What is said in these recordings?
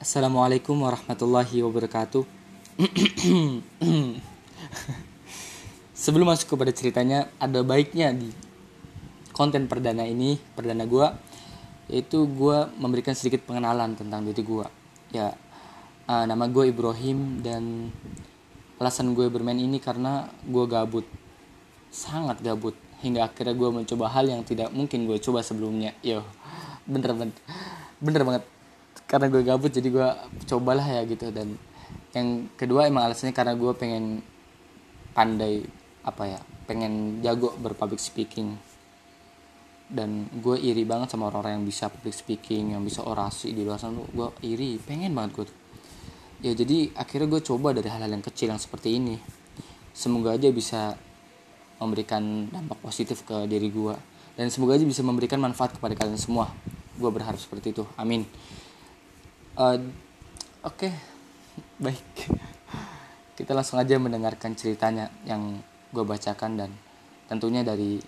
Assalamualaikum warahmatullahi wabarakatuh. Sebelum masuk kepada ceritanya, ada baiknya di konten perdana ini, perdana gue, yaitu gue memberikan sedikit pengenalan tentang diri gue. Ya, uh, nama gue Ibrahim dan alasan gue bermain ini karena gue gabut, sangat gabut, hingga akhirnya gue mencoba hal yang tidak mungkin gue coba sebelumnya. Yo, bener bener, bener banget karena gue gabut jadi gue cobalah ya gitu. Dan yang kedua emang alasannya karena gue pengen pandai apa ya pengen jago berpublic speaking. Dan gue iri banget sama orang-orang yang bisa public speaking yang bisa orasi di luar sana. Gue iri pengen banget gue ya jadi akhirnya gue coba dari hal-hal yang kecil yang seperti ini. Semoga aja bisa memberikan dampak positif ke diri gue. Dan semoga aja bisa memberikan manfaat kepada kalian semua. Gue berharap seperti itu. Amin uh, oke okay. baik kita langsung aja mendengarkan ceritanya yang gue bacakan dan tentunya dari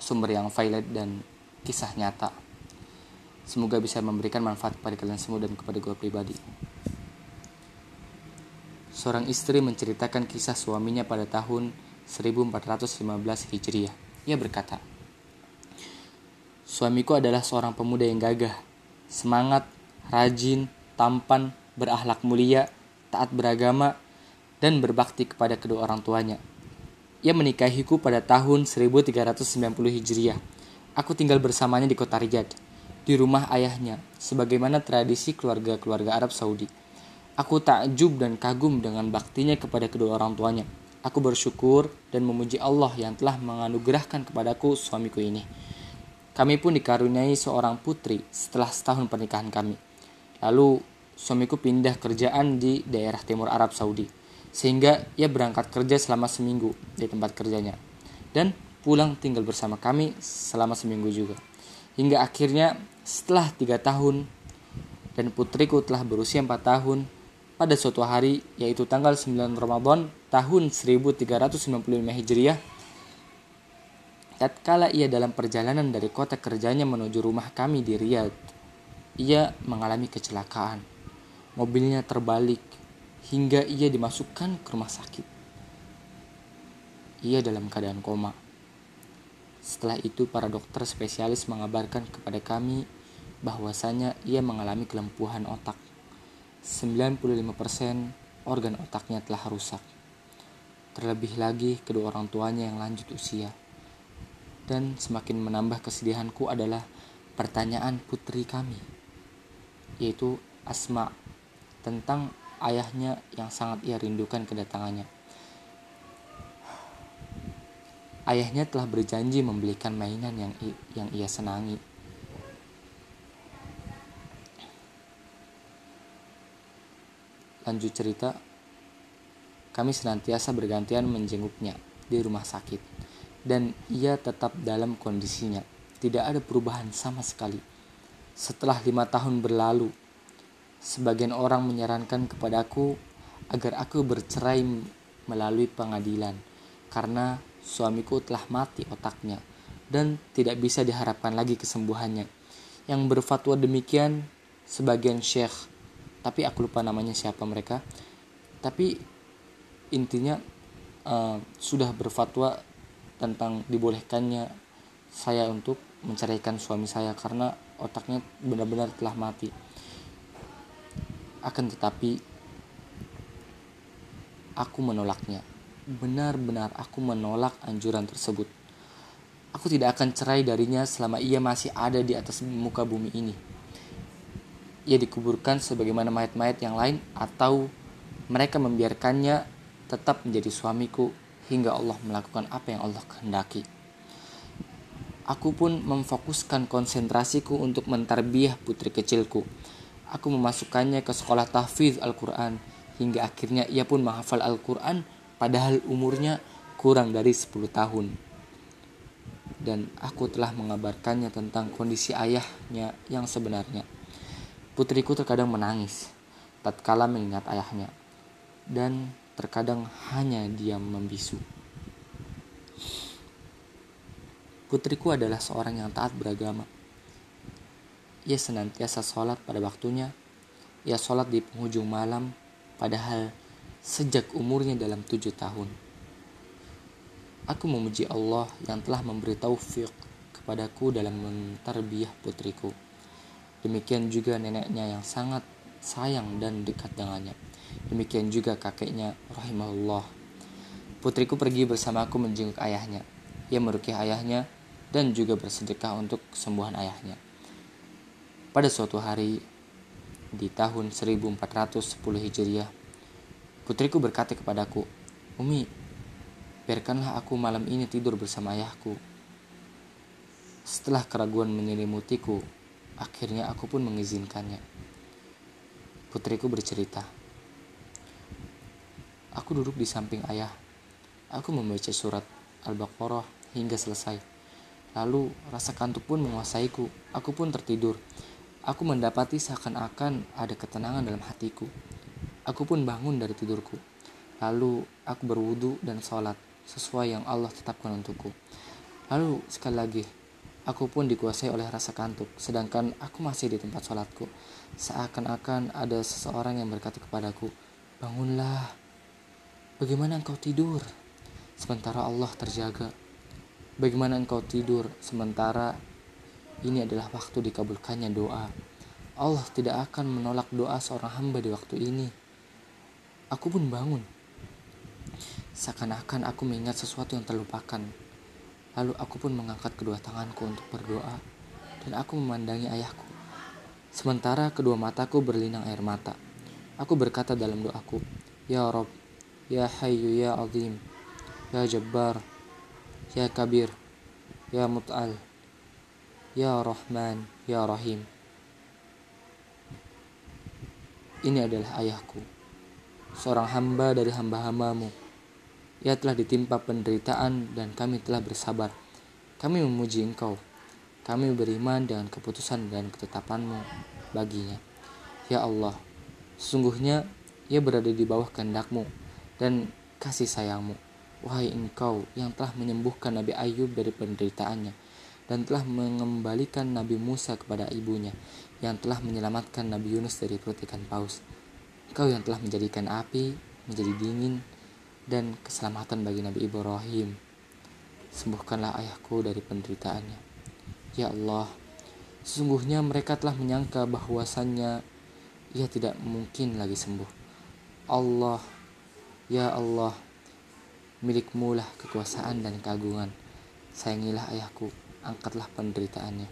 sumber yang valid dan kisah nyata semoga bisa memberikan manfaat kepada kalian semua dan kepada gue pribadi seorang istri menceritakan kisah suaminya pada tahun 1415 Hijriah. Ia berkata, Suamiku adalah seorang pemuda yang gagah, semangat, rajin, tampan, berakhlak mulia, taat beragama, dan berbakti kepada kedua orang tuanya. Ia menikahiku pada tahun 1390 Hijriah. Aku tinggal bersamanya di kota Riyadh, di rumah ayahnya, sebagaimana tradisi keluarga-keluarga Arab Saudi. Aku takjub dan kagum dengan baktinya kepada kedua orang tuanya. Aku bersyukur dan memuji Allah yang telah menganugerahkan kepadaku suamiku ini. Kami pun dikaruniai seorang putri setelah setahun pernikahan kami. Lalu suamiku pindah kerjaan di daerah timur Arab Saudi, sehingga ia berangkat kerja selama seminggu di tempat kerjanya, dan pulang tinggal bersama kami selama seminggu juga. Hingga akhirnya setelah tiga tahun dan putriku telah berusia empat tahun, pada suatu hari yaitu tanggal 9 Ramadan tahun 1395 Hijriah, tatkala ia dalam perjalanan dari kota kerjanya menuju rumah kami di Riyadh, ia mengalami kecelakaan. Mobilnya terbalik hingga ia dimasukkan ke rumah sakit. Ia dalam keadaan koma. Setelah itu para dokter spesialis mengabarkan kepada kami bahwasanya ia mengalami kelempuhan otak. 95% organ otaknya telah rusak. Terlebih lagi kedua orang tuanya yang lanjut usia. Dan semakin menambah kesedihanku adalah pertanyaan putri kami yaitu Asma tentang ayahnya yang sangat ia rindukan kedatangannya. Ayahnya telah berjanji membelikan mainan yang yang ia senangi. Lanjut cerita, kami senantiasa bergantian menjenguknya di rumah sakit dan ia tetap dalam kondisinya. Tidak ada perubahan sama sekali setelah lima tahun berlalu, sebagian orang menyarankan kepadaku agar aku bercerai melalui pengadilan karena suamiku telah mati otaknya dan tidak bisa diharapkan lagi kesembuhannya. Yang berfatwa demikian sebagian syekh, tapi aku lupa namanya siapa mereka. Tapi intinya uh, sudah berfatwa tentang dibolehkannya saya untuk menceraikan suami saya karena otaknya benar-benar telah mati. Akan tetapi aku menolaknya. Benar-benar aku menolak anjuran tersebut. Aku tidak akan cerai darinya selama ia masih ada di atas muka bumi ini. Ia dikuburkan sebagaimana mayat-mayat yang lain atau mereka membiarkannya tetap menjadi suamiku hingga Allah melakukan apa yang Allah kehendaki Aku pun memfokuskan konsentrasiku untuk mentarbiah putri kecilku. Aku memasukkannya ke sekolah tahfiz Al-Quran hingga akhirnya ia pun menghafal Al-Quran padahal umurnya kurang dari 10 tahun. Dan aku telah mengabarkannya tentang kondisi ayahnya yang sebenarnya. Putriku terkadang menangis tatkala mengingat ayahnya dan terkadang hanya diam membisu. Putriku adalah seorang yang taat beragama. Ia senantiasa sholat pada waktunya Ia sholat di penghujung malam, padahal sejak umurnya dalam tujuh tahun. Aku memuji Allah yang telah memberi taufik kepadaku dalam mentarbiah putriku. Demikian juga neneknya yang sangat sayang dan dekat dengannya. Demikian juga kakeknya rahimahullah. Putriku pergi bersamaku menjenguk ayahnya. Ia merukiah ayahnya dan juga bersedekah untuk kesembuhan ayahnya. Pada suatu hari di tahun 1410 Hijriah, putriku berkata kepadaku, Umi, biarkanlah aku malam ini tidur bersama ayahku. Setelah keraguan menyelimutiku, akhirnya aku pun mengizinkannya. Putriku bercerita, Aku duduk di samping ayah. Aku membaca surat Al-Baqarah hingga selesai. Lalu rasa kantuk pun menguasaiku. Aku pun tertidur. Aku mendapati seakan-akan ada ketenangan dalam hatiku. Aku pun bangun dari tidurku. Lalu aku berwudu dan sholat sesuai yang Allah tetapkan untukku. Lalu sekali lagi, aku pun dikuasai oleh rasa kantuk, sedangkan aku masih di tempat sholatku. Seakan-akan ada seseorang yang berkata kepadaku, Bangunlah, Bagaimana engkau tidur sementara Allah terjaga? Bagaimana engkau tidur sementara ini adalah waktu dikabulkannya doa? Allah tidak akan menolak doa seorang hamba di waktu ini. Aku pun bangun. Seakan-akan aku mengingat sesuatu yang terlupakan. Lalu aku pun mengangkat kedua tanganku untuk berdoa dan aku memandangi ayahku. Sementara kedua mataku berlinang air mata. Aku berkata dalam doaku, Ya Rob, Ya Hayyu Ya Azim Ya Jabbar Ya Kabir Ya Mut'al Ya Rahman Ya Rahim. Ini adalah ayahku Seorang hamba dari hamba-hambamu. Ia telah ditimpa penderitaan dan kami telah bersabar. Kami memuji engkau. Kami beriman dengan keputusan dan ketetapanmu baginya. Ya Allah Sesungguhnya ia berada di bawah kehendakmu dan kasih sayangmu. Wahai engkau yang telah menyembuhkan Nabi Ayub dari penderitaannya dan telah mengembalikan Nabi Musa kepada ibunya yang telah menyelamatkan Nabi Yunus dari perut ikan paus. Engkau yang telah menjadikan api menjadi dingin dan keselamatan bagi Nabi Ibrahim. Sembuhkanlah ayahku dari penderitaannya. Ya Allah, sesungguhnya mereka telah menyangka bahwasannya ia tidak mungkin lagi sembuh. Allah Ya Allah, milikmu lah kekuasaan dan keagungan. Sayangilah ayahku, angkatlah penderitaannya.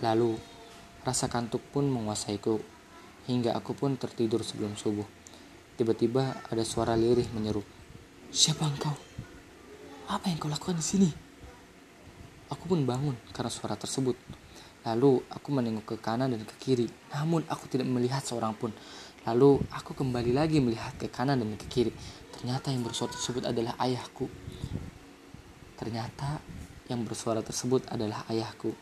Lalu, rasa kantuk pun menguasaiku, hingga aku pun tertidur sebelum subuh. Tiba-tiba ada suara lirih menyeru, Siapa engkau? Apa yang kau lakukan di sini? Aku pun bangun karena suara tersebut. Lalu aku menengok ke kanan dan ke kiri, namun aku tidak melihat seorang pun. Lalu aku kembali lagi melihat ke kanan dan ke kiri. Ternyata yang bersuara tersebut adalah ayahku. Ternyata yang bersuara tersebut adalah ayahku.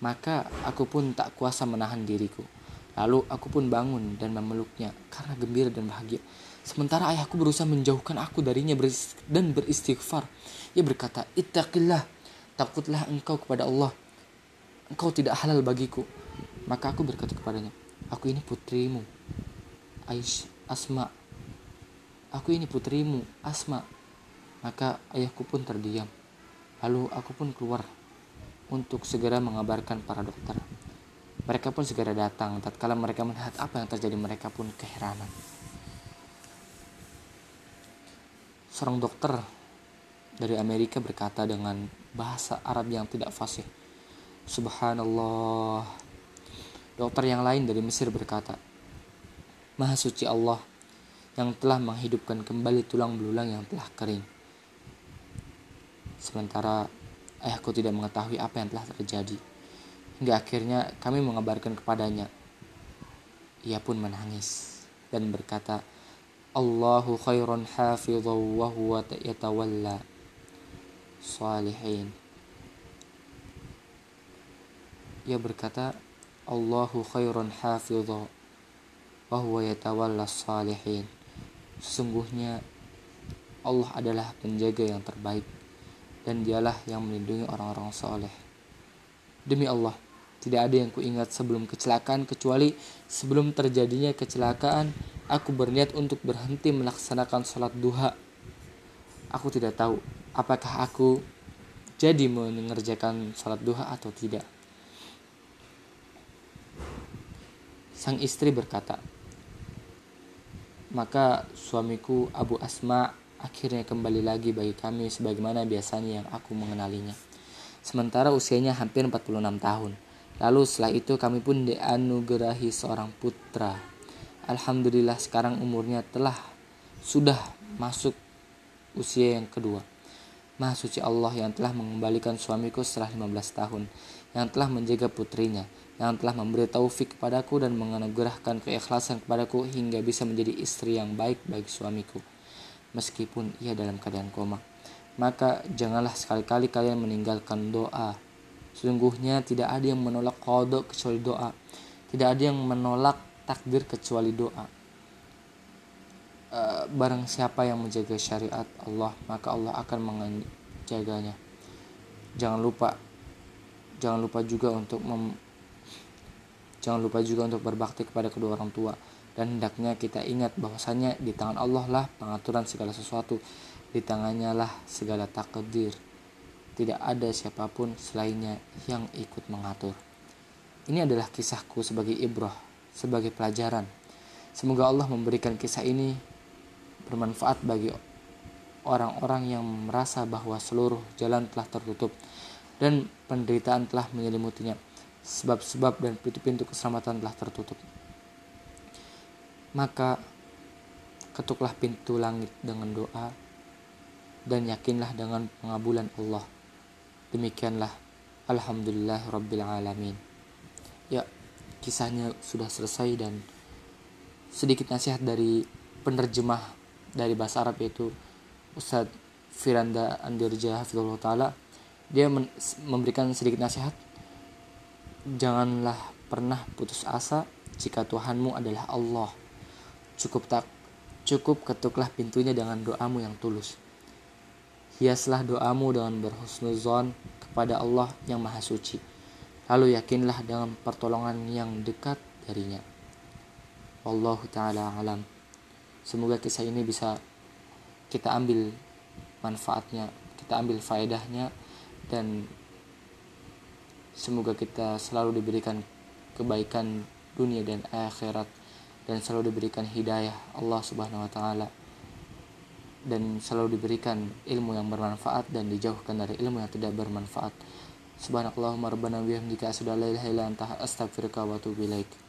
Maka aku pun tak kuasa menahan diriku. Lalu aku pun bangun dan memeluknya karena gembira dan bahagia. Sementara ayahku berusaha menjauhkan aku darinya dan beristighfar. Ia berkata, Ittaqillah, takutlah engkau kepada Allah. Engkau tidak halal bagiku. Maka aku berkata kepadanya, Aku ini putrimu, Aish, Asma. Aku ini putrimu, Asma. Maka ayahku pun terdiam. Lalu aku pun keluar untuk segera mengabarkan para dokter. Mereka pun segera datang. Tatkala mereka melihat apa yang terjadi, mereka pun keheranan. Seorang dokter dari Amerika berkata dengan bahasa Arab yang tidak fasih. Subhanallah. Dokter yang lain dari Mesir berkata, Maha suci Allah yang telah menghidupkan kembali tulang belulang yang telah kering. Sementara ayahku tidak mengetahui apa yang telah terjadi. Hingga akhirnya kami mengabarkan kepadanya. Ia pun menangis dan berkata, Allahu khairun hafidhu wa huwa yatawalla salihin. Ia berkata, Allahu khairun hafidhu Wahuwa yatawalla salihin. Sesungguhnya Allah adalah penjaga yang terbaik dan dialah yang melindungi orang-orang soleh. Demi Allah, Tidak ada yang kuingat sebelum kecelakaan kecuali sebelum terjadinya kecelakaan aku berniat untuk berhenti melaksanakan sholat duha. Aku tidak tahu apakah aku jadi mengerjakan sholat duha atau tidak. Sang istri berkata, maka suamiku Abu Asma akhirnya kembali lagi bagi kami sebagaimana biasanya yang aku mengenalinya. Sementara usianya hampir 46 tahun. Lalu setelah itu kami pun dianugerahi seorang putra. Alhamdulillah sekarang umurnya telah sudah masuk usia yang kedua. Maha suci Allah yang telah mengembalikan suamiku setelah 15 tahun, yang telah menjaga putrinya, yang telah memberi taufik kepadaku dan menganugerahkan keikhlasan kepadaku hingga bisa menjadi istri yang baik bagi suamiku. Meskipun ia dalam keadaan koma. Maka janganlah sekali-kali kalian meninggalkan doa. Sesungguhnya tidak ada yang menolak kodok kecuali doa. Tidak ada yang menolak takdir kecuali doa. E, barang siapa yang menjaga syariat Allah maka Allah akan menjaganya jangan lupa jangan lupa juga untuk mem Jangan lupa juga untuk berbakti kepada kedua orang tua dan hendaknya kita ingat bahwasanya di tangan Allah lah pengaturan segala sesuatu, di tangannya lah segala takdir. Tidak ada siapa pun selainnya yang ikut mengatur. Ini adalah kisahku sebagai ibrah, sebagai pelajaran. Semoga Allah memberikan kisah ini bermanfaat bagi orang-orang yang merasa bahwa seluruh jalan telah tertutup dan penderitaan telah menyelimutinya sebab-sebab dan pintu-pintu keselamatan telah tertutup. Maka ketuklah pintu langit dengan doa dan yakinlah dengan pengabulan Allah. Demikianlah Alhamdulillah Rabbil Alamin. Ya, kisahnya sudah selesai dan sedikit nasihat dari penerjemah dari bahasa Arab yaitu Ustadz Firanda Andirja Hafizullah Ta'ala dia memberikan sedikit nasihat Janganlah pernah putus asa jika Tuhanmu adalah Allah. Cukup tak cukup ketuklah pintunya dengan doamu yang tulus. Hiaslah doamu dengan berhusnuzon kepada Allah yang Maha Suci. Lalu yakinlah dengan pertolongan yang dekat darinya. Wallahu taala alam. Semoga kisah ini bisa kita ambil manfaatnya, kita ambil faedahnya dan Semoga kita selalu diberikan kebaikan dunia dan akhirat dan selalu diberikan hidayah Allah Subhanahu wa taala dan selalu diberikan ilmu yang bermanfaat dan dijauhkan dari ilmu yang tidak bermanfaat. Subhanakallahumma rabbana bihamdika asyhadu an la ilaha illa anta astaghfiruka wa atubu ilaik.